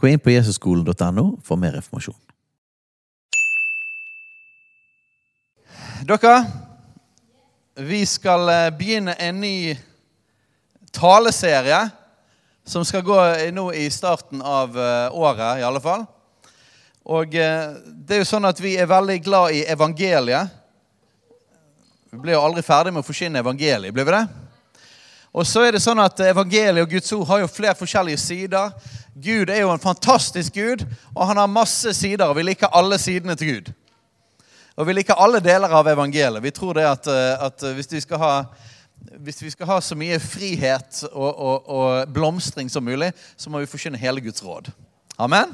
Gå inn på jesusskolen.no for mer informasjon. Dere, vi skal eh, begynne en ny taleserie som skal gå nå i starten av eh, året, i alle fall. Og eh, det er jo sånn at vi er veldig glad i evangeliet. Vi blir jo aldri ferdig med å forsyne evangeliet, blir vi det? Og så er det sånn at Evangeliet og Guds ord har jo flere forskjellige sider. Gud er jo en fantastisk Gud, og han har masse sider, og vi liker alle sidene til Gud. Og vi liker alle deler av evangeliet. Vi tror det at, eh, at hvis, vi ha, hvis vi skal ha så mye frihet og, og, og blomstring som mulig, så må vi forkynne hele Guds råd. Amen?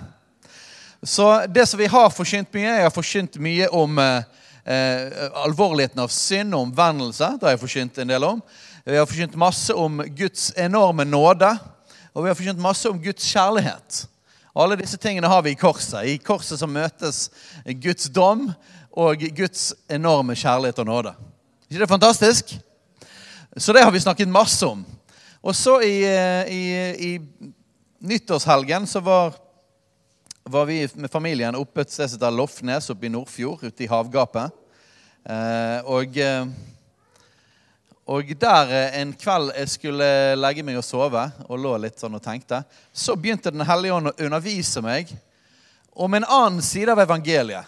Så det som vi har forkynt mye, Jeg har forkynt mye om eh, eh, alvorligheten av synd og omvendelse. Det har jeg forkynt en del om. Vi har forkynt masse om Guds enorme nåde, og vi har forkynt masse om Guds kjærlighet. Alle disse tingene har vi i korset. I korset så møtes Guds dom og Guds enorme kjærlighet og nåde. ikke det fantastisk? Så det har vi snakket masse om. Og så i, i, i nyttårshelgen så var, var, vi med familien oppe et sted som heter Lofnes oppe i Nordfjord, ute i havgapet. Eh, og... Eh, og der eh, en kveld jeg skulle legge meg og sove og lå litt sånn og tenkte, så begynte Den hellige ånd å undervise meg om en annen side av evangeliet.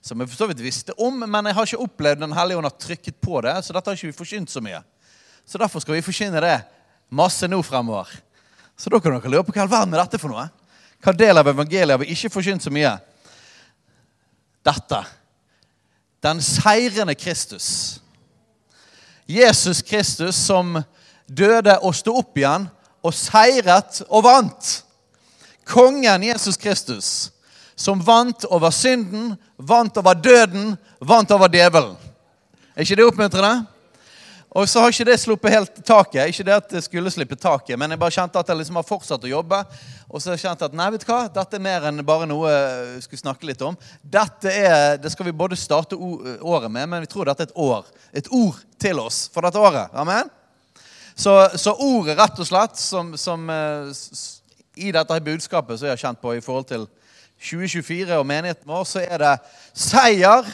Som jeg for så vidt visste om, men jeg har ikke opplevd Den hellige ånd har trykket på det. Så dette har ikke vi forkynt så mye. Så derfor skal vi forkynne det masse nå fremover. Så da kan dere lure på hva all verden er dette for noe? Hva del av evangeliet har vi ikke forkynt så mye? Dette. Den seirende Kristus. Jesus Kristus som døde og sto opp igjen og seiret og vant. Kongen Jesus Kristus som vant over synden, vant over døden, vant over djevelen. Er ikke det oppmuntrende? Og så har ikke det sluppet helt taket. Ikke det at det skulle slippe taket, men jeg bare kjente at jeg liksom har fortsatt å jobbe. Og så har jeg at nei, vet du hva, dette er mer enn bare noe jeg skulle snakke litt om. Dette er, Det skal vi både starte året med, men vi tror dette er et år. Et ord til oss for dette året. Amen? Så, så ordet, rett og slett, som, som uh, i dette budskapet som jeg har kjent på i forhold til 2024 og menigheten vår, så er det seier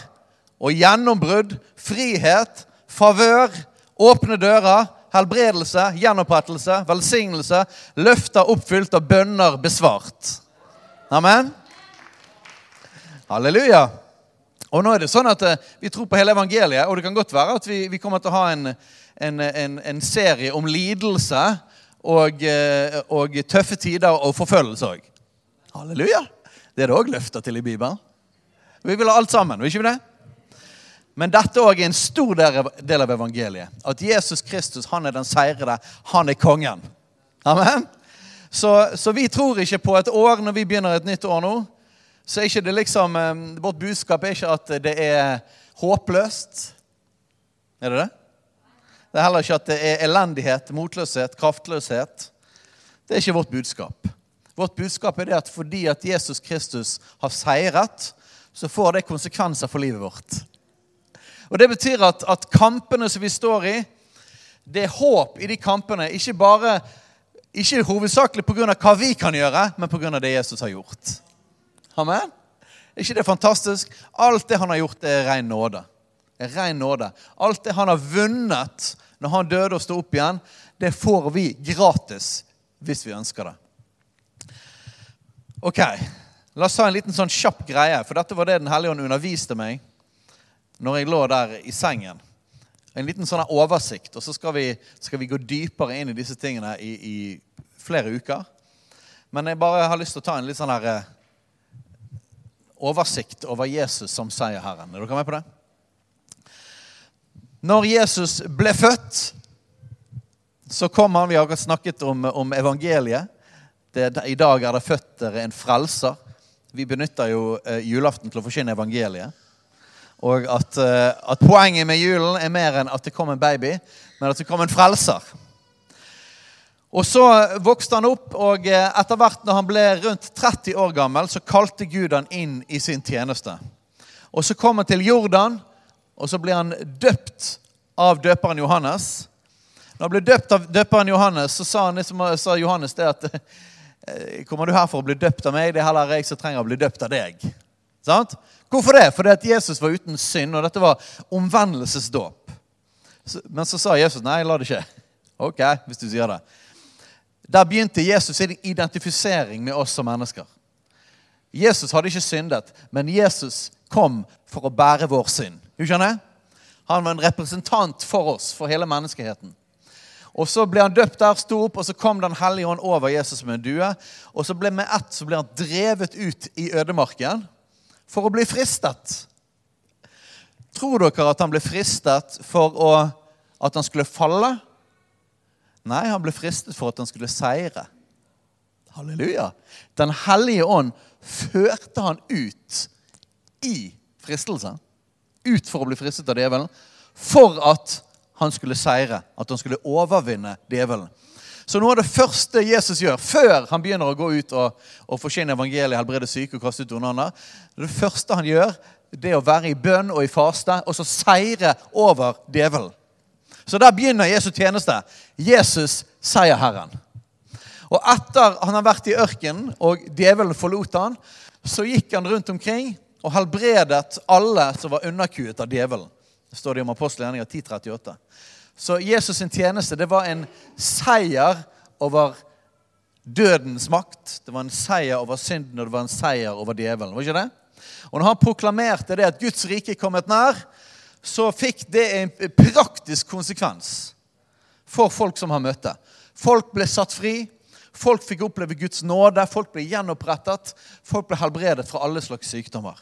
og gjennombrudd, frihet, favør Åpne dører, helbredelse, gjenopprettelse, velsignelse, løfter oppfylt og bønner besvart. Amen. Halleluja. Og nå er det sånn at eh, Vi tror på hele evangeliet, og det kan godt være at vi, vi kommer til å ha en, en, en, en serie om lidelse og, eh, og, tøffe tider og forfølgelse òg. Halleluja. Det er det òg løfter til i Bibelen. Vi vil ha alt sammen, vil ikke vi det? Men dette òg er en stor del av evangeliet. At Jesus Kristus han er den seirede. Han er kongen. Amen? Så, så, vi tror ikke på et år når vi begynner et nytt år nå. Så er ikke det liksom, Vårt budskap er ikke at det er håpløst. Er det det? Det er heller ikke at det er elendighet, motløshet, kraftløshet. Det er ikke vårt budskap. Vårt budskap er det at fordi at Jesus Kristus har seiret, så får det konsekvenser for livet vårt. Og Det betyr at, at kampene som vi står i, det er håp i de kampene. Ikke bare, ikke hovedsakelig pga. hva vi kan gjøre, men pga. det Jesus har gjort. Amen? Ikke det fantastisk? Alt det han har gjort, det er ren nåde. Er ren nåde. Alt det han har vunnet når han døde og sto opp igjen, det får vi gratis hvis vi ønsker det. Ok, La oss ta en liten sånn kjapp greie, for dette var det Den hellige ånd underviste meg når jeg lå der i sengen. En liten sånn oversikt, og så skal vi, skal vi, gå dypere inn i disse tingene i, i, flere uker. Men jeg bare har lyst til å ta en litt sånn her eh, oversikt over Jesus som seierherren. Er dere med på det? Når Jesus ble født, så kom han Vi har akkurat snakket om, om evangeliet. det, I dag er det født en frelser. Vi benytter jo eh, julaften til å forkynne evangeliet. Og at, eh, at, poenget med julen er mer enn at det kom en baby, men at det kom en frelser. Og Så vokste han opp, og eh, etter hvert når han ble rundt 30 år gammel, så kalte Gud han inn i sin tjeneste. Og Så kom han til Jordan, og så ble han døpt av døperen Johannes. Når han ble døpt av døperen Johannes, så sa, han, sa Johannes det at Eh, kommer du her for å bli døpt av meg? Det er heller jeg som trenger å bli døpt av deg. Sant? Hvorfor det? Fordi at Jesus var uten synd, og dette var omvendelsesdåp. Men så sa Jesus nei, la det skje. Ok, hvis du sier det. Der begynte Jesus sin identifisering med oss som mennesker. Jesus hadde ikke syndet, men Jesus kom for å bære vår synd. Du skjønner? Han var en representant for oss, for hele menneskeheten. Og Så ble han døpt der, sto opp, og så kom Den hellige ånd over Jesus som en due. Og så ble med ett så ble han drevet ut i ødemarken for å bli fristet. Tror dere at han ble fristet for å, at han skulle falle? Nei, han ble fristet for at han skulle seire. Halleluja. Den hellige ånd førte han ut i fristelse. Ut for å bli fristet av djevelen. For at han skulle seire, at han skulle overvinne djevelen. Så noe av det første Jesus gjør før han begynner å gå ut og, og forsyne evangeliet, helbrede syke og kaste ut ondaner, det første han gjør, det er å være i bønn og i faste og så seire over djevelen. Så der begynner Jesu tjeneste. Jesus seier Herren. Og etter han har vært i ørkenen og djevelen forlot han, så gikk han rundt omkring og helbredet alle som var underkuet av djevelen. Det står det om apostelgjerninga 1038. Så Jesus' sin tjeneste det var en seier over dødens makt. Det var en seier over synden, og det var en seier over djevelen. var ikke det? Og når han proklamerte det at Guds rike er kommet nær, så fikk det en praktisk konsekvens for folk som han møtte. Folk ble satt fri. Folk fikk oppleve Guds nåde. Folk ble gjenopprettet. Folk ble helbredet fra alle slags sykdommer.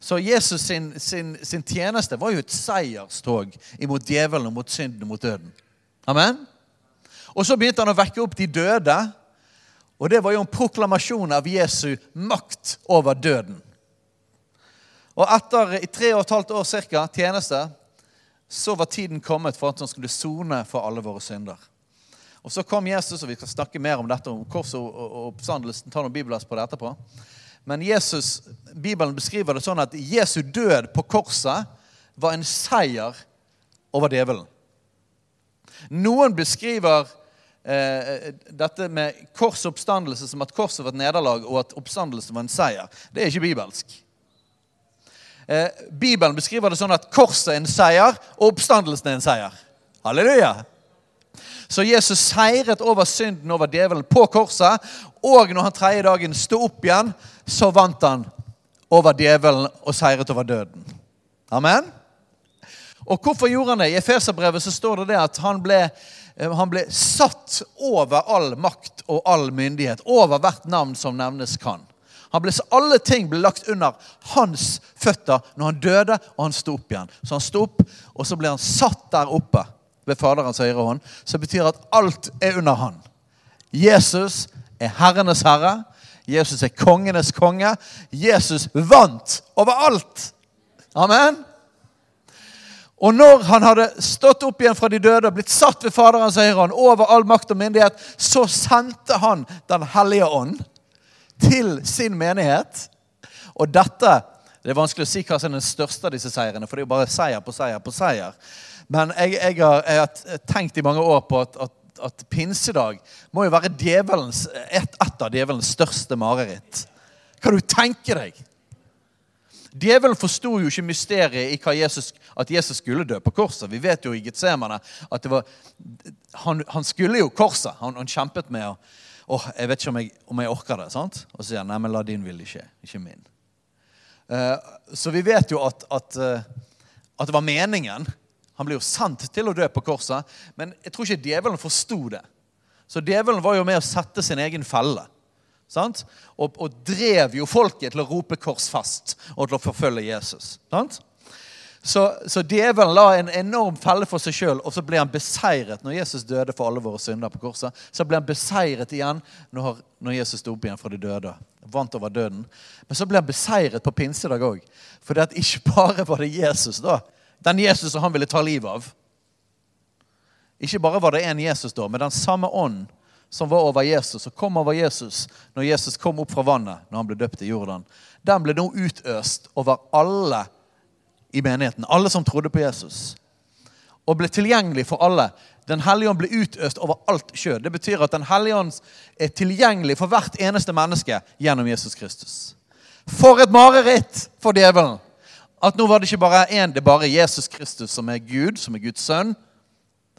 Så Jesus sin, sin, sin, tjeneste var jo et seierstog imot djevelen, mot synden og mot døden. Amen? Og så begynte han å vekke opp de døde. Og det var jo en proklamasjon av Jesu makt over døden. Og etter i tre og et halvt år cirka, tjeneste så var tiden kommet for at han skulle sone for alle våre synder. Og Så kom Jesus, og vi skal snakke mer om dette om korset og oppstandelsen. Ta noen bibelers på det etterpå. Men Jesus, Bibelen beskriver det sånn at Jesu død på korset var en seier over djevelen. Noen beskriver eh, dette med kors oppstandelse som at korset var et nederlag, og at oppstandelsen var en seier. Det er ikke bibelsk. Eh, Bibelen beskriver det sånn at korset er en seier, og oppstandelsen er en seier. Halleluja! Så Jesus seiret over synden, over djevelen, på korset. Og når han tredje dagen sto opp igjen, så vant han over djevelen og seiret over døden. Amen? Og hvorfor gjorde han det? I Efeserbrevet så står det det at han ble, eh, han ble satt over all makt og all myndighet. Over hvert navn som nevnes kan. Ble, alle ting ble lagt under hans føtter når han døde og han sto opp igjen. Så han sto opp, og så ble han satt der oppe ved Faderens høyre hånd, som betyr at alt er under han. Jesus er herrenes herre. Jesus er kongenes konge. Jesus vant over alt. Amen. Og når han hadde stått opp igjen fra de døde og blitt satt ved Faderens høyre hånd over all makt og myndighet, så sendte han Den hellige ånd til sin menighet. Og dette det er vanskelig å si hva som er den største av disse seirene, for det er jo bare seier på seier på seier. Men jeg, jeg, har, jeg, har, tenkt i mange år på at, at, at pinsedag må jo være djevelens, et, et av djevelens største mareritt. Kan du tenke deg? Djevelen forsto jo ikke mysteriet i Jesus, at Jesus skulle dø på korset. Vi vet jo i Getsemane at var, han, han skulle jo korset. Han, han kjempet med å oh, Jeg vet ikke om jeg, om jeg orker det. sant? Og så sier han nei, men la din vilje skje, ikke min. Uh, så vi vet jo at, at, uh, at det var meningen han ble jo sendt til å dø på korset, men jeg tror ikke djevelen forsto det. Så djevelen var jo med å sette sin egen felle. Sant? Og, og, drev jo folket til å rope 'kors fast' og til å forfølge Jesus. Sant? Så, så djevelen la en enorm felle for seg sjøl, og så ble han beseiret når Jesus døde for alle våre synder på korset. Så ble han beseiret igjen når, når Jesus sto opp igjen fra de døde. Vant over døden. Men så ble han beseiret på pinsedag òg. For ikke bare var det Jesus, da. Den Jesus som han ville ta livet av. Ikke bare var det én Jesus, da, men den samme ånd som var over Jesus, og kom over Jesus når Jesus kom opp fra vannet når han ble døpt i Jordan, den ble nå utøst over alle i menigheten. Alle som trodde på Jesus. Og ble tilgjengelig for alle. Den hellige ånd ble utøst over alt kjød. Det betyr at Den hellige ånd er tilgjengelig for hvert eneste menneske gjennom Jesus Kristus. For et mareritt for djevelen! At nå var det ikke bare én, det er bare Jesus Kristus som er Gud, som er Guds sønn.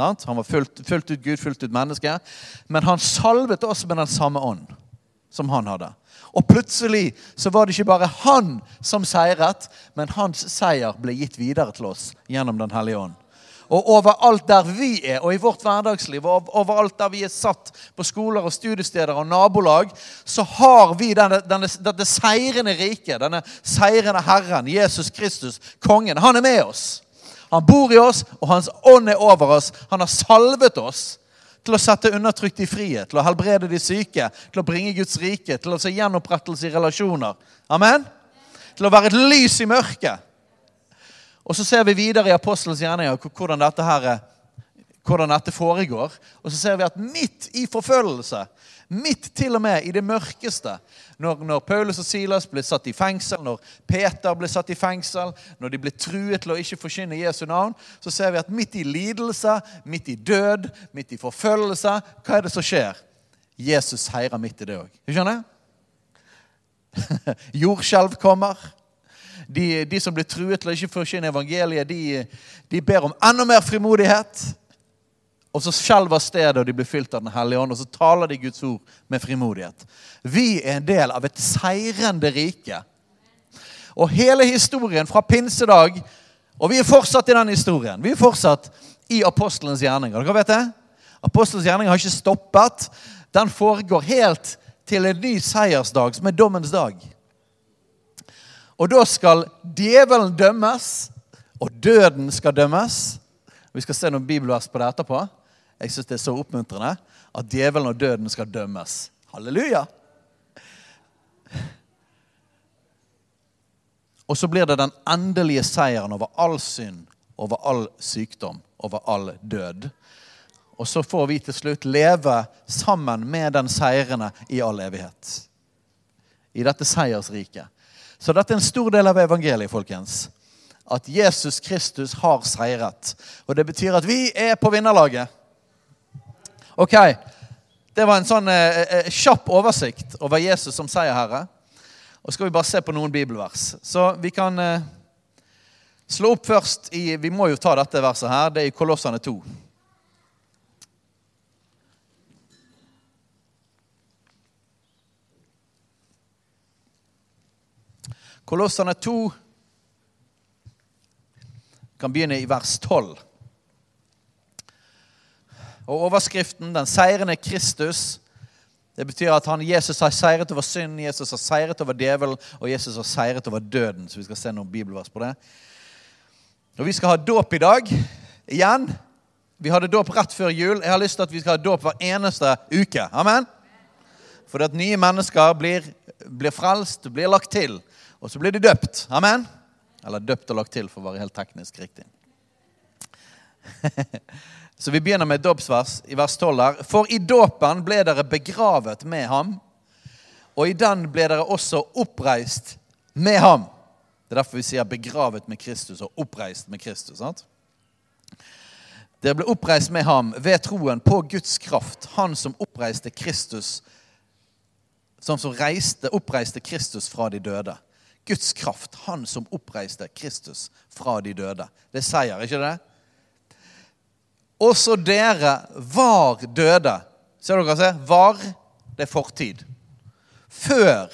Han var fullt, fullt ut Gud, fullt ut menneske. Men han salvet oss med den samme ånd som han hadde. Og plutselig så var det ikke bare han som seiret, men hans seier ble gitt videre til oss gjennom Den hellige ånd. Og overalt der vi er, og i vårt hverdagsliv, og overalt der vi er satt på skoler og studiesteder og nabolag, så har vi denne, denne, dette seirende riket, denne seirende Herren, Jesus Kristus, kongen. Han er med oss. Han bor i oss, og hans ånd er over oss. Han har salvet oss til å sette undertrykte i frihet, til å helbrede de syke, til å bringe Guds rike, til å se gjenopprettelse i relasjoner. Amen? Til å være et lys i mørket. Og så ser vi videre i Apostelens gjerninger hvordan dette, her, hvordan dette foregår. Og så ser vi at midt i forfølgelse Midt til og med i det mørkeste. Når, når, Paulus og Silas ble satt i fengsel, når Peter ble satt i fengsel, når de ble truet til å ikke forkynne Jesu navn, så ser vi at midt i lidelse, midt i død, midt i forfølgelse, hva er det som skjer? Jesus heirer midt i det òg. Jordskjelv kommer. De, de, som blir truet til å ikke forkynne evangeliet, de, de ber om enda mer frimodighet. Og så skjelver stedet, og de blir fylt av Den hellige ånd. Og så taler de Guds ord med frimodighet. Vi er en del av et seirende rike. Og hele historien fra pinsedag Og vi er fortsatt i den historien. Vi er fortsatt i apostelens gjerninger. Dere vet det? Apostelens gjerninger har ikke stoppet. Den foregår helt til en ny seiersdag, som er dommens dag. Og da skal djevelen dømmes, og døden skal dømmes. Vi skal se noen bibelvers på det etterpå. Jeg syns det er så oppmuntrende at djevelen og døden skal dømmes. Halleluja! Og så blir det den endelige seieren over all synd, over all sykdom, over all død. Og så får vi til slutt leve sammen med den seirende i all evighet. I dette seiersriket. Så dette er en stor del av evangeliet, folkens. At Jesus Kristus har seiret. Og det betyr at vi er på vinnerlaget. Ok, Det var en sånn eh, eh, kjapp oversikt over Jesus som seierherre. Og skal vi bare se på noen bibelvers. Så vi kan eh, slå opp først i Vi må jo ta dette verset her. Det er i Kolossene 2. Kolossene 2 kan begynne i vers 12. Og overskriften 'Den seirende Kristus' det betyr at han, Jesus har seiret over synd, Jesus har seiret over djevelen, og Jesus har seiret over døden. Så vi skal se noen bibelvers på det. Og Vi skal ha dåp i dag. Igjen. Vi hadde dåp rett før jul. Jeg har lyst til at vi skal ha dåp hver eneste uke. Amen? For at nye mennesker blir, blir frelst, blir lagt til. Og så blir de døpt. Amen? Eller døpt og lagt til, for å være helt teknisk riktig. Så vi begynner med et dåpsvers i vers 12 der. For i dåpen ble dere begravet med ham, og i den ble dere også oppreist med ham. Det er derfor vi sier 'begravet med Kristus' og 'oppreist med Kristus'. sant? Dere ble oppreist med ham ved troen på Guds kraft, han som oppreiste Kristus som, som reiste, oppreiste Kristus fra de døde. Guds kraft, han som oppreiste Kristus fra de døde. Det sier, ikke det? Også dere var døde. Ser dere hva sier? Var, det er fortid. Før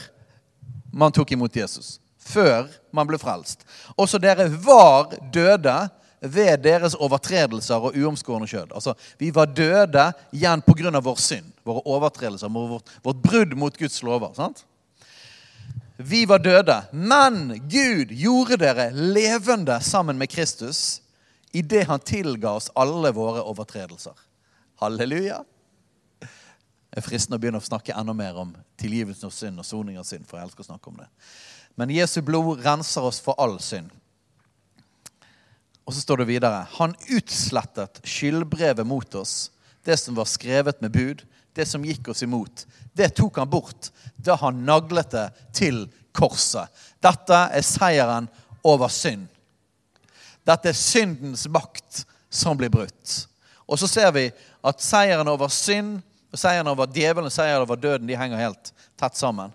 man tok imot Jesus. Før man ble frelst. Også dere var døde ved deres overtredelser og uomskårne kjød. Altså, vi var døde igjen pga. vår synd, våre overtredelser, vårt, vårt brudd mot Guds lover. sant? Vi var døde, men Gud gjorde dere levende sammen med Kristus idet han tilga oss alle våre overtredelser. Halleluja. Det er fristende å begynne å snakke enda mer om tilgivelsen av synd og soning av synd. for jeg elsker å snakke om det. Men Jesu blod renser oss for all synd. Og så står det videre Han utslettet skyldbrevet mot oss, det som var skrevet med bud, det som gikk oss imot. Det tok han bort da han naglet det til korset. Dette er seieren over synd. Dette er syndens makt som blir brutt. Og så ser vi at seieren over synd, seieren over djevelen og seieren over døden de henger helt tett sammen.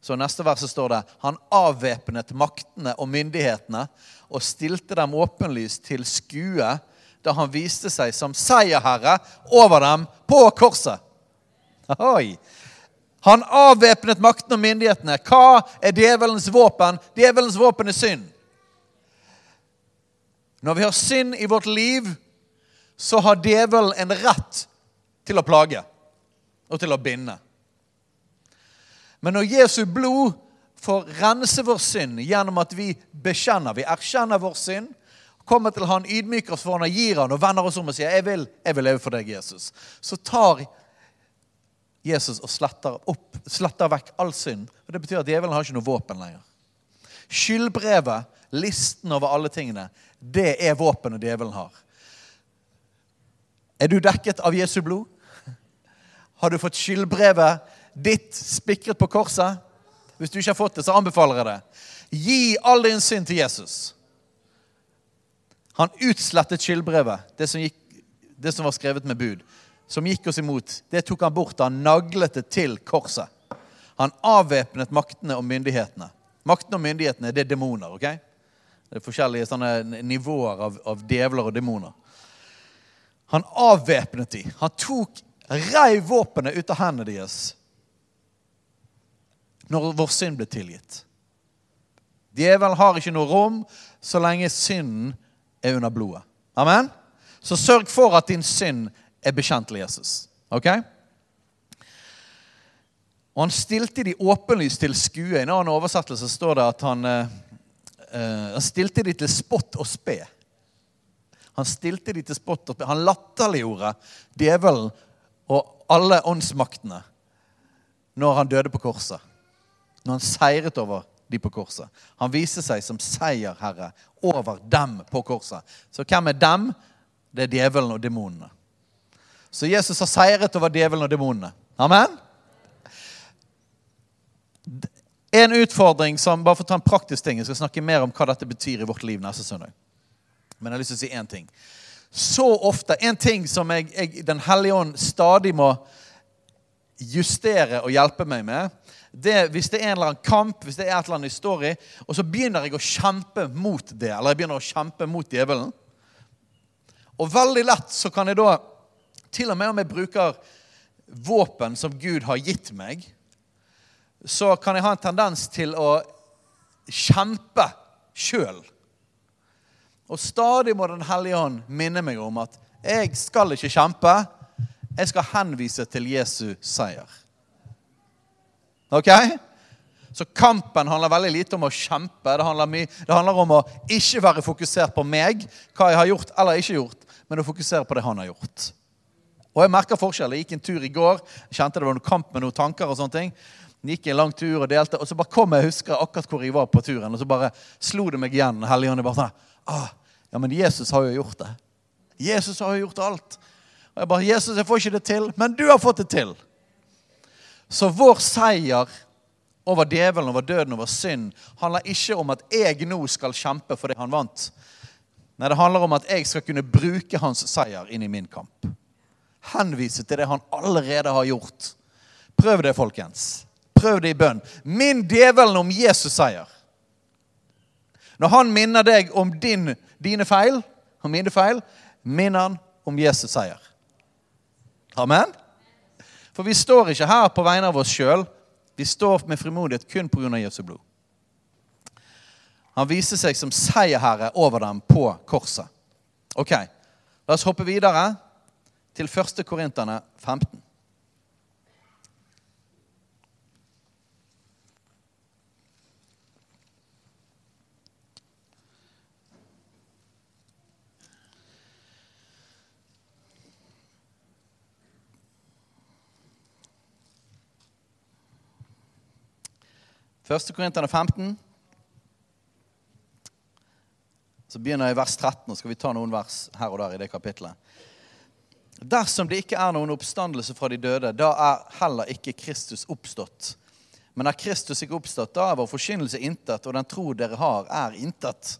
Så neste vers står det han avvæpnet maktene og myndighetene og stilte dem åpenlyst til skue da han viste seg som seierherre over dem på korset. Oi. Han avvæpnet makten og myndighetene. Hva er djevelens våpen? Djevelens våpen er synd. Når vi har synd i vårt liv, så har djevelen en rett til å plage og til å binde. Men når Jesu blod får rense vår synd gjennom at vi bekjenner, vi erkjenner vår synd, kommer til han, ydmyker oss for han og gir han og vender oss om og sier jeg vil, jeg vil leve for deg, Jesus, så tar Jesus og sletter, opp, sletter vekk all synd. Og Det betyr at djevelen har ikke noe våpen lenger. Skyldbrevet, listen over alle tingene, det er våpenet djevelen har. Er du dekket av Jesu blod? Har du fått skyldbrevet ditt spikret på korset? Hvis du ikke har fått det, så anbefaler jeg det. Gi all din synd til Jesus. Han utslettet skyldbrevet, det som, gikk, det som var skrevet med bud, som gikk oss imot. Det tok han bort. Han naglet det til korset. Han avvæpnet maktene og myndighetene. Maktene og myndighetene det er demoner. ok? Det er forskjellige sånne nivåer av, av djevler og demoner. Han avvæpnet de. Han tok, reiv våpenet ut av hendene deres når vår synd ble tilgitt. Djevelen har ikke noe rom så lenge synden er under blodet. Amen? Så sørg for at din synd er bekjent til Jesus. Ok? Og han stilte de åpenlyst til skue. I en annen oversettelse står det at han, eh, han stilte de til spott og spe. Han stilte de til spott og spe. Han latterliggjorde djevelen og alle åndsmaktene når han døde på korset. Når han seiret over de på korset. Han viste seg som seierherre over dem på korset. Så hvem er dem? Det er djevelen og demonene. Så Jesus har seiret over djevelen og demonene. Amen? En utfordring som, bare for å ta en praktisk ting, Jeg skal snakke mer om hva dette betyr i vårt liv neste søndag. Men jeg har lyst til å si én ting. Så ofte, En ting som jeg, jeg, Den hellige ånd stadig må justere og hjelpe meg med, det, hvis det er en eller annen kamp, hvis det er et eller annet story, og så begynner jeg å kjempe mot det, eller jeg begynner å kjempe mot djevelen Og veldig lett så kan jeg da, til og med om jeg bruker våpen som Gud har gitt meg, så kan jeg ha en tendens til å kjempe sjøl. Og stadig må Den hellige ånd minne meg om at jeg skal ikke kjempe. Jeg skal henvise til Jesu seier. Ok? Så kampen handler veldig lite om å kjempe. Det handler, det handler om å ikke være fokusert på meg, hva jeg har gjort eller ikke gjort, men å fokusere på det han har gjort. Og jeg merker forskjell. Jeg gikk en tur i går. Jeg kjente det var noe kamp med noen tanker. og sånne ting. Jeg gikk en lang tur og delte, og så bare kom jeg husker akkurat hvor jeg var på turen. Og så bare slo det meg igjen. Helligånden bare sånn, ah, Ja, men Jesus har jo gjort det. Jesus har jo gjort alt. Og jeg bare, Jesus, jeg får ikke det til, men du har fått det til. Så vår seier over djevelen, over døden, over synd handler ikke om at jeg nå skal kjempe for det han vant. Nei, det handler om at jeg skal kunne bruke hans seier inn i min kamp. Henvise til det han allerede har gjort. Prøv det, folkens. Prøv det i bønn. Minn djevelen om Jesus seier. Når han minner deg om din, dine feil, og mine feil, minn han om Jesus seier. Amen? For vi står ikke her på vegne av oss sjøl. Vi står med frimodighet kun pga. Jesu blod. Han viser seg som seierherre over dem på korset. Ok, La oss hoppe videre til 1. Korinterne 15. Første Korinterne 15. Så begynner jeg i vers 13, og skal vi ta noen vers her og der i det kapitlet. Dersom det ikke er noen oppstandelse fra de døde, da er heller ikke Kristus oppstått. Men er Kristus ikke oppstått, da er vår forkynnelse intet, og den tro dere har, er intet.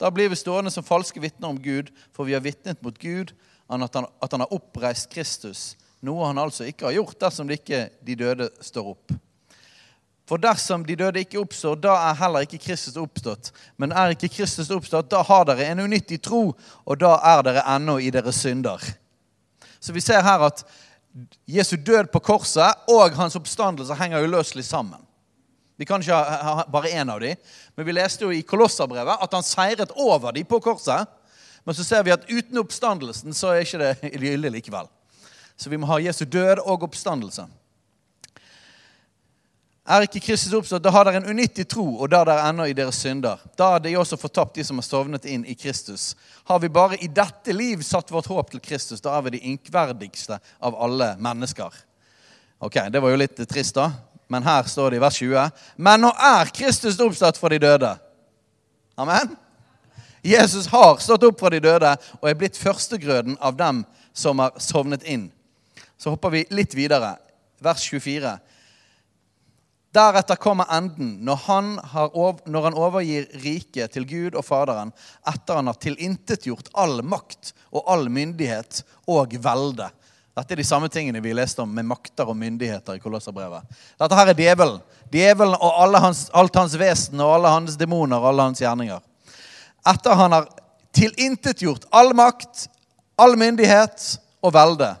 Da blir vi stående som falske vitner om Gud, for vi har vitnet mot Gud at han, at han har oppreist Kristus, noe han altså ikke har gjort dersom det ikke de døde står opp. For dersom de døde ikke oppstår, da er heller ikke Kristus oppstått. Men er ikke Kristus oppstått, da har dere en unyttig tro, og da er dere ennå i deres synder. Så vi ser her at Jesu død på korset og hans oppstandelse henger uløselig sammen. Vi kan ikke ha bare én av dem, men vi leste jo i Kolosserbrevet at han seiret over dem på korset. Men så ser vi at uten oppstandelsen så er ikke det ille likevel. Så vi må ha Jesu død og oppstandelse. Er ikke Kristus oppstått, da har dere en unyttig tro, og da er dere ennå i deres synder. Da er de også fortapt, de som har sovnet inn i Kristus. Har vi bare i dette liv satt vårt håp til Kristus, da er vi de ynkverdigste av alle mennesker. Ok, Det var jo litt trist, da, men her står det i vers 20. Men nå er Kristus oppstått fra de døde. Amen? Jesus har stått opp fra de døde og er blitt førstegrøden av dem som har sovnet inn. Så hopper vi litt videre. Vers 24. Deretter kommer enden, når han, over, når han, overgir riket til Gud og Faderen, etter han har tilintetgjort all makt og all myndighet og velde. Dette er de samme tingene vi leste om med makter og myndigheter i Kolosserbrevet. Dette her er djevelen. Djevelen og hans, alt hans vesen og alle hans demoner og alle hans gjerninger. Etter han har tilintetgjort all makt, all myndighet og velde.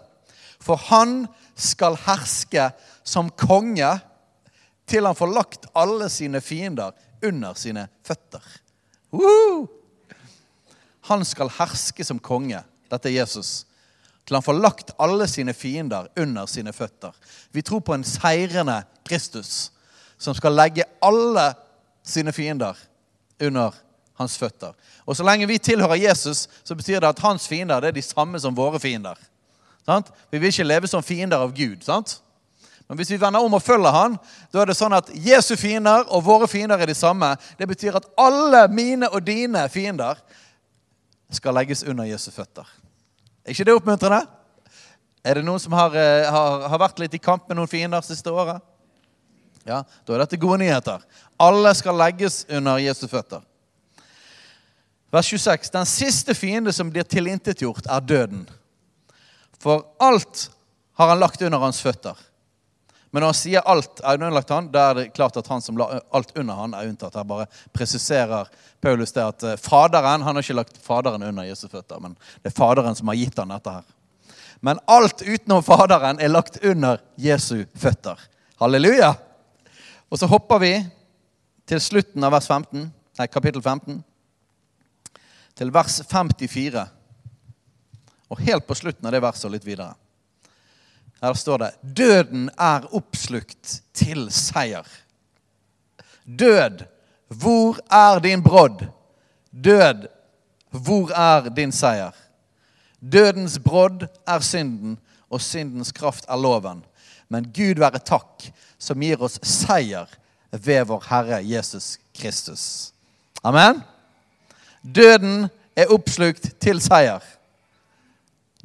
For han skal herske som konge til han får lagt alle sine fiender under sine føtter. Woo! Han skal herske som konge. Dette er Jesus. Til han får lagt alle sine fiender under sine føtter. Vi tror på en seirende Kristus som skal legge alle sine fiender under hans føtter. Og Så lenge vi tilhører Jesus, så betyr det at hans fiender er de samme som våre fiender. Sant? Vi vil ikke leve som fiender av Gud. sant? Men hvis vi vender om og følger han, da er det sånn at Jesu fiender og våre fiender er de samme. Det betyr at alle mine og dine fiender skal legges under Jesu føtter. Er ikke det oppmuntrende? Er det noen som har, eh, har, har vært litt i kamp med noen fiender siste året? Ja, da er dette gode nyheter. Alle skal legges under Jesu føtter. Vers 26. Den siste fiende som blir tilintetgjort, er døden. For alt har han lagt under hans føtter. Men når han sier alt er underlagt han, da er det klart at han som la alt under han er unntatt. Her bare presiserer Paulus det at eh, Faderen han har ikke lagt Faderen under Jesu føtter, men det er Faderen som har gitt han dette her. Men alt utenom Faderen er lagt under Jesu føtter. Halleluja! Og så hopper vi til slutten av vers 15, nei, kapittel 15. Til vers 54. Og helt på slutten av det verset og litt videre. Her står det 'Døden er oppslukt til seier'. Død, hvor er din brodd? Død, hvor er din seier? Dødens brodd er synden, og syndens kraft er loven. Men Gud være takk, som gir oss seier ved vår Herre Jesus Kristus. Amen. Døden er oppslukt til seier.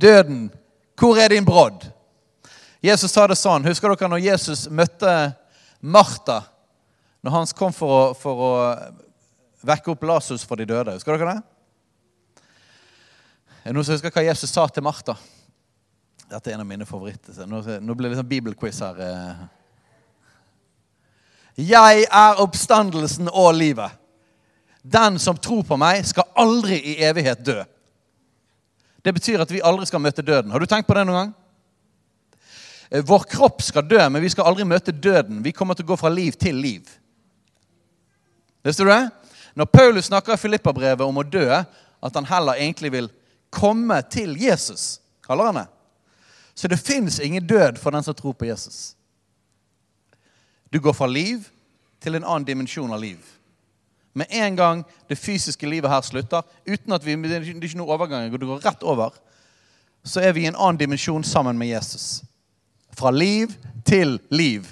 Døden, hvor er din brodd? Jesus sa det sånn. Husker dere når Jesus møtte Martha når han kom for å, for å vekke opp Lasus for de døde? Husker dere det? Er det noen som husker hva Jesus sa til Martha? Dette er en av mine favoritter. Nå, nå blir det sånn bibelquiz her. Eh. Jeg er oppstandelsen og livet. Den som tror på meg, skal aldri i evighet dø. Det betyr at vi aldri skal møte døden. Har du tenkt på det noen gang? Eh, vår kropp skal dø, men vi skal aldri møte døden. Vi kommer til å gå fra liv til liv. Visste du det? Når Paulus snakker i Filippabrevet om å dø, at han heller egentlig vil komme til Jesus, kaller han det. Så det fins ingen død for den som tror på Jesus. Du går fra liv til en annen dimensjon av liv. Med en gang det fysiske livet her slutter, uten at vi, det er ikke noe overgang, du går rett over, så er vi i en annen dimensjon sammen med Jesus. Fra liv til liv.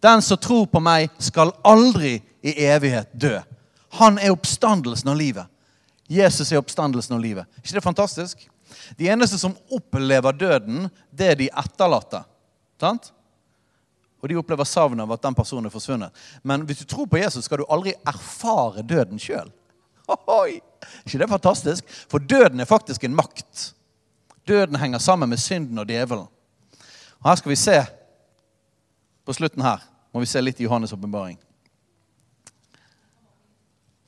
Den som tror på meg, skal aldri i evighet dø. Han er oppstandelsen av livet. Jesus er oppstandelsen av livet. ikke det fantastisk? De eneste som opplever døden, det er de etterlatte. Sant? Og de opplever savnet av at den personen er forsvunnet. Men hvis du tror på Jesus, skal du aldri erfare døden sjøl. ikke det fantastisk? For døden er faktisk en makt. Døden henger sammen med synden og djevelen. Og Her skal vi se på slutten her må vi se litt i Johannes' åpenbaring.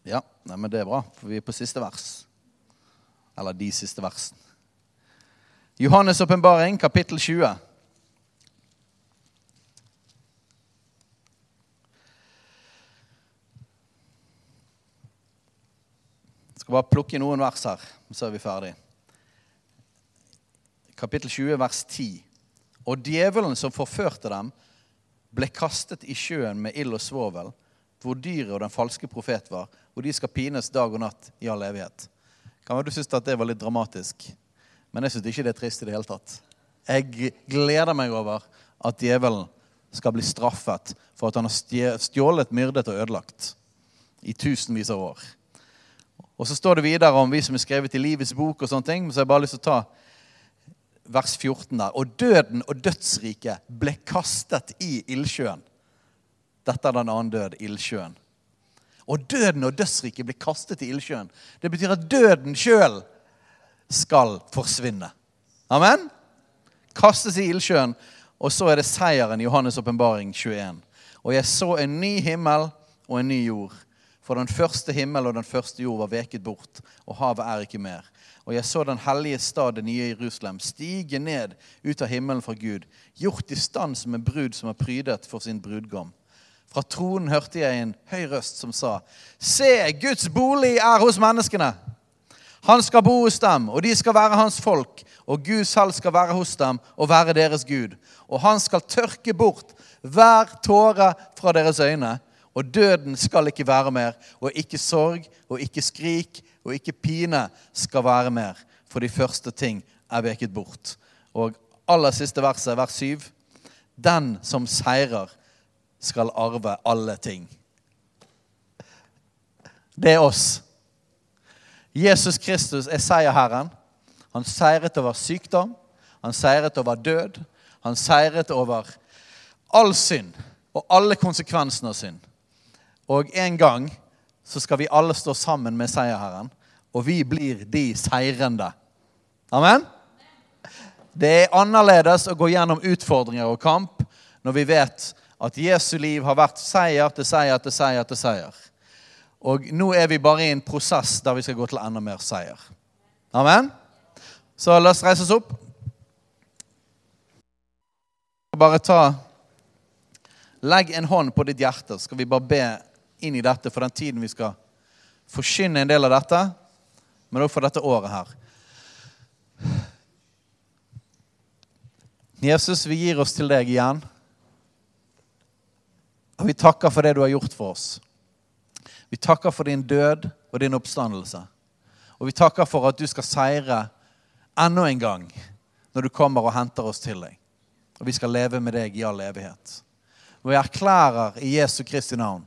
Ja, nei, men det er bra, for vi er på siste vers. Eller de siste versene. Johannes' åpenbaring, kapittel 20. Jeg skal bare plukke noen vers her, så er vi ferdig. Kapittel 20, vers 10. Og djevelen som forførte dem, ble kastet i sjøen med ild og svovel, hvor dyret og den falske profet var, hvor de skal pines dag og natt i all evighet. Kan være du synes at det var litt dramatisk, men jeg syns ikke det er trist i det hele tatt. Jeg gleder meg over at djevelen skal bli straffet for at han har stjålet, myrdet og ødelagt i tusenvis av år. Og så står det videre om vi som er skrevet i livets bok, og sånne ting, så jeg bare lyst til å ta vers 14 der. Og døden og dødsriket ble kastet i ildsjøen. Dette er den annen død, ildsjøen. Og døden og dødsriket ble kastet i ildsjøen. Det betyr at døden sjøl skal forsvinne. Amen? Kastes i ildsjøen, og så er det seieren i Johannes' åpenbaring 21. Og jeg så en ny himmel og en ny jord. For den første himmel og den første jord var veket bort, og havet er ikke mer. Og jeg så den hellige stad, det nye Jerusalem, stige ned ut av himmelen fra Gud, gjort i stand som en brud som er prydet for sin brudgom. Fra tronen hørte jeg en høy røst som sa, Se, Guds bolig er hos menneskene. Han skal bo hos dem, og de skal være hans folk. Og Gud selv skal være hos dem og være deres Gud. Og han skal tørke bort hver tåre fra deres øyne. Og døden skal ikke være mer, og ikke sorg og ikke skrik og ikke pine skal være mer, for de første ting er veket bort. Og aller siste verset, vers 7. Den som seirer, skal arve alle ting. Det er oss. Jesus Kristus er seierherren. Han seiret over sykdom, han seiret over død, han seiret over all synd og alle konsekvensene av synd. Og en gang så skal vi alle stå sammen med seierherren, og vi blir de seirende. Amen? Det er annerledes å gå gjennom utfordringer og kamp når vi vet at Jesu liv har vært seier til seier til seier til seier. Og nå er vi bare i en prosess der vi skal gå til enda mer seier. Amen? Så la oss reise oss opp. Bare ta Legg en hånd på ditt hjerte, skal vi bare be inn i dette for den tiden vi skal forkynne en del av dette, men også for dette året her. Jesus, vi gir oss til deg igjen. Og vi takker for det du har gjort for oss. Vi takker for din død og din oppstandelse. Og vi takker for at du skal seire enda en gang når du kommer og henter oss til deg. Og vi skal leve med deg i all evighet. Og vi erklærer i Jesu Kristi navn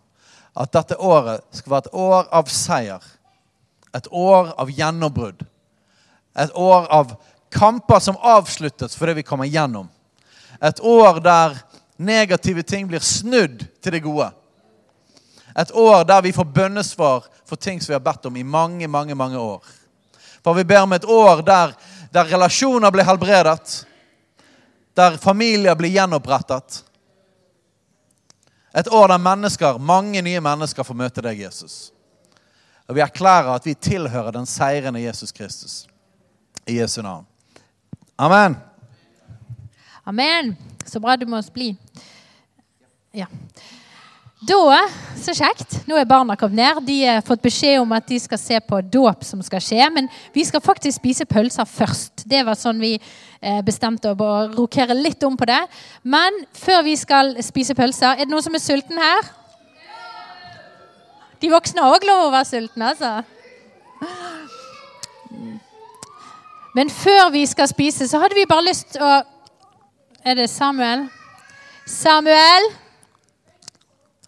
at dette året skal være et år av seier. Et år av gjennombrudd. Et år av kamper som avsluttes fordi vi kommer gjennom. Et år der negative ting blir snudd til det gode. Et år der vi får bønnesvar for ting som vi har bedt om i mange, mange, mange år. For vi ber om et år der, der relasjoner blir helbredet. Der familier blir gjenopprettet et år der mennesker, mange nye mennesker får møte deg, Jesus. Og vi erklærer at vi tilhører den seirende Jesus Kristus. I Jesu navn. Amen. Amen. Så bra du må oss bli. Ja. Da, så kjekt. Nå er barna kommet ned. De har fått beskjed om at de skal se på dåp som skal skje. Men vi skal faktisk spise pølser først. Det var sånn vi eh, bestemte å rokere litt om på det. Men før vi skal spise pølser Er det noen som er sulten her? De voksne har òg lov å være sultne, altså. Men før vi skal spise, så hadde vi bare lyst å Er det Samuel? Samuel?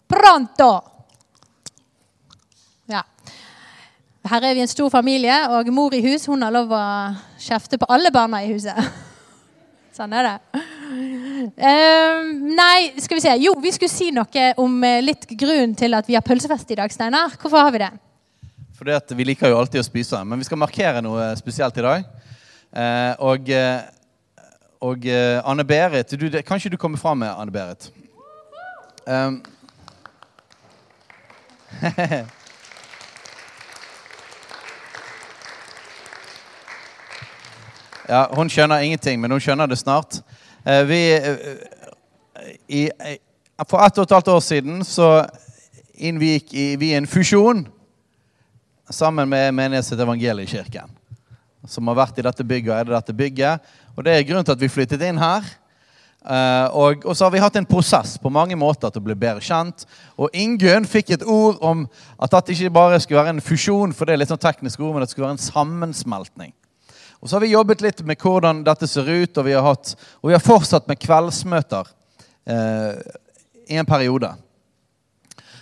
Pronto! Ja. Her er vi en stor familie, og mor i hus hun har lov å kjefte på alle barna i huset. Sånn er det. Uh, nei, skal vi se. Jo, vi skulle si noe om eh, litt grunn til at vi har pølsefest i dag, Steinar. Hvorfor har vi det? Fordi at Vi liker jo alltid å spise, men vi skal markere noe spesielt i dag. Uh, og eh, og uh, Anne Berit du, Kan ikke du komme fram med Anne Berit? Um, ja, hun skjønner ingenting, men hun skjønner det snart. Eh, vi, eh, i, for ett og et halvt år siden så inngikk vi en fusjon sammen med Menighetens evangeliekirken. Som har vært i dette bygget og det dette bygget. Og Det er grunnen til at vi flyttet inn her. Uh, og, og, så har vi hatt en prosess på mange måter til å bli bedre kjent. Og Ingunn fikk et ord om at dette ikke bare skulle være en fusjon, for det er litt sånn teknisk ord, men det skulle være en sammensmeltning. Og Så har vi jobbet litt med hvordan dette ser ut, og vi har, hatt, og vi har fortsatt med kveldsmøter uh, i en periode.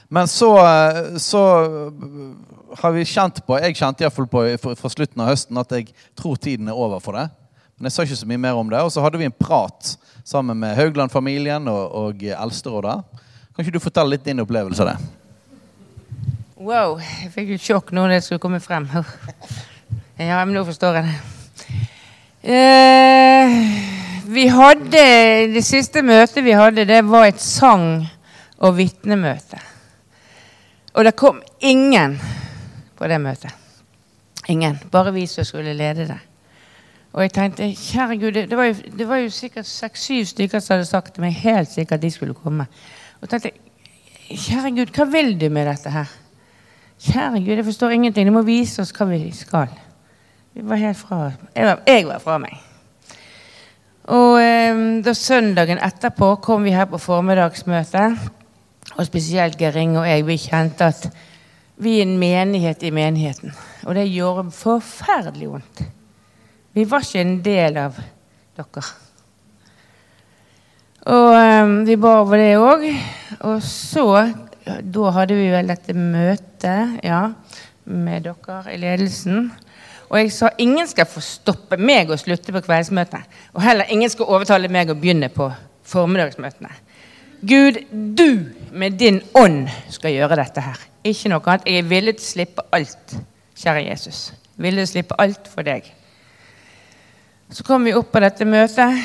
Men så, uh, så, har vi kjent på, jeg kjente iallfall på fra slutten av høsten, at jeg tror tiden er over for det. Men jeg sa ikke så mye mer om det. Og så hadde vi en prat sammen med Haugland-familien og, og Elsterådet. Kan ikke du fortelle litt din opplevelse av det? Wow, jeg fikk jo sjokk når det skulle komme frem. Ja, men nå forstår jeg det. Eh, vi hadde Det siste møtet vi hadde, det var et sang- og vitnemøte. Og det kom ingen på det møtet. Ingen. Bare vi som skulle lede det. Og jeg tenkte kjære Gud, det, var jo, det var jo sikkert seks-syv stykker som hadde sagt til meg helt sikkert de skulle komme. Og tenkte kjære Gud, hva vil du med dette her? Kjære Gud, jeg forstår ingenting. Du må vise oss hva vi skal. Vi var helt fra, jeg, var, jeg var fra meg. Og eh, da søndagen etterpå kom vi her på formiddagsmøte. Og spesielt Geir Inge og jeg, vi kjente at vi er en menighet i menigheten. Og det gjorde forferdelig vondt. Vi var ikke en del av dere. Og um, vi ba over det òg. Og så Da hadde vi vel dette møtet ja, med dere i ledelsen. Og jeg sa ingen skal få stoppe meg å slutte på kveldsmøtene. Og heller ingen skal overtale meg å begynne på formiddagsmøtene. Gud, du med din ånd skal gjøre dette her. Ikke noe annet. Jeg er villig til å slippe alt, kjære Jesus. Villig til å slippe alt for deg. Så kom vi opp på dette møtet.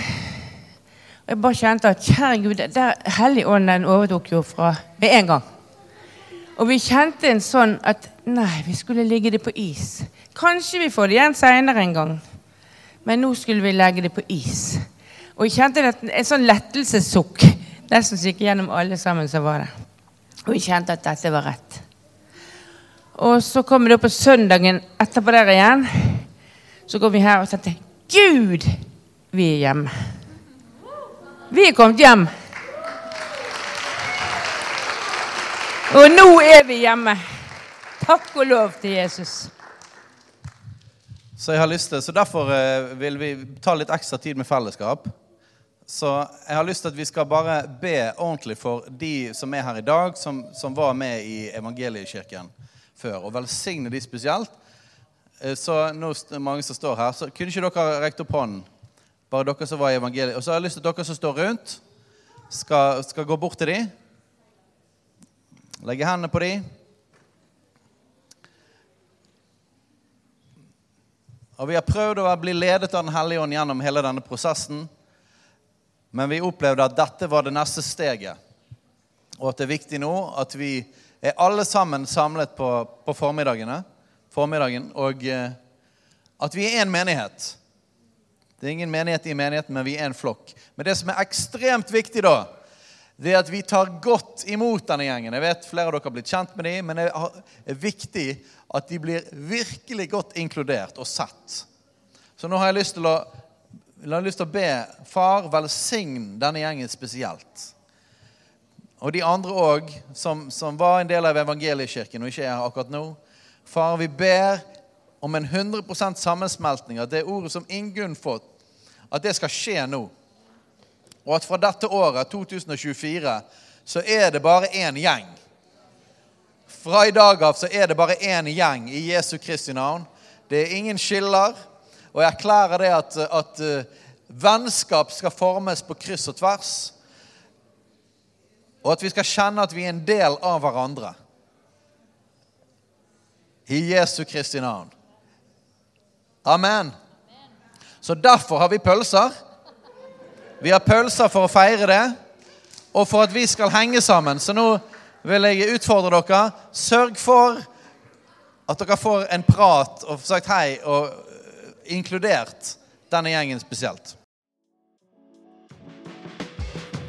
Og jeg bare kjente at kjære Gud, der Helligånden overtok jo fra med en gang. Og vi kjente en sånn at nei, vi skulle ligge det på is. Kanskje vi får det igjen seinere en gang. Men nå skulle vi legge det på is. Og jeg kjente en sånn lettelsessukk nesten gikk gjennom alle sammen som var der. Og vi kjente at dette var rett. Og så kom det opp på søndagen etterpå der igjen. Så går vi her og tenkte Gud, vi er hjemme. Vi er kommet hjem. Og nå er vi hjemme. Takk og lov til Jesus. Så jeg har lyst til, så Derfor eh, vil vi ta litt ekstra tid med fellesskap. Så jeg har lyst til at vi skal bare be ordentlig for de som er her i dag, som, som var med i Evangeliekirken før, og velsigne de spesielt. Eh, så nå mange som står her, så kunne ikke dere rekt opp hånden? Bare dere som var i evangeliet. Og så har jeg lyst til at dere som står rundt, skal, skal gå bort til dem. Legge hendene på dem. Og Vi har prøvd å bli ledet av Den hellige ånd gjennom hele denne prosessen. Men vi opplevde at dette var det neste steget. Og at det er viktig nå at vi er alle sammen samlet på, på formiddagene formiddagen. Og eh, at vi er en menighet. Det er ingen menighet i menigheten, men vi er en flokk. Men det som er ekstremt viktig, da, det er at vi tar godt imot denne gjengen. Jeg vet Flere av dere har blitt kjent med dem, men det er viktig at de blir virkelig godt inkludert og sett. Så nå har jeg lyst til å, lyst til å be far velsign denne gjengen spesielt. Og de andre òg, som, som, var en del av evangeliekirken og ikke er her akkurat nå. Far, vi ber om en 100 sammensmeltning av det ordet som Ingunn fått, at det skal skje nå. Og at fra dette året, 2024, så er det bare én gjeng. Fra i dag av så er det bare én gjeng i Jesu Kristi navn. Det er ingen skiller. Og jeg erklærer det at, at uh, vennskap skal formes på kryss og tvers. Og at vi skal kjenne at vi er en del av hverandre. I Jesu Kristi navn. Amen. Så derfor har vi pølser. Vi har pølser for å feire det, og for at vi skal henge sammen. Så nå vil jeg utfordre dere. Sørg for at dere får en prat og sagt hei, og inkludert denne gjengen spesielt.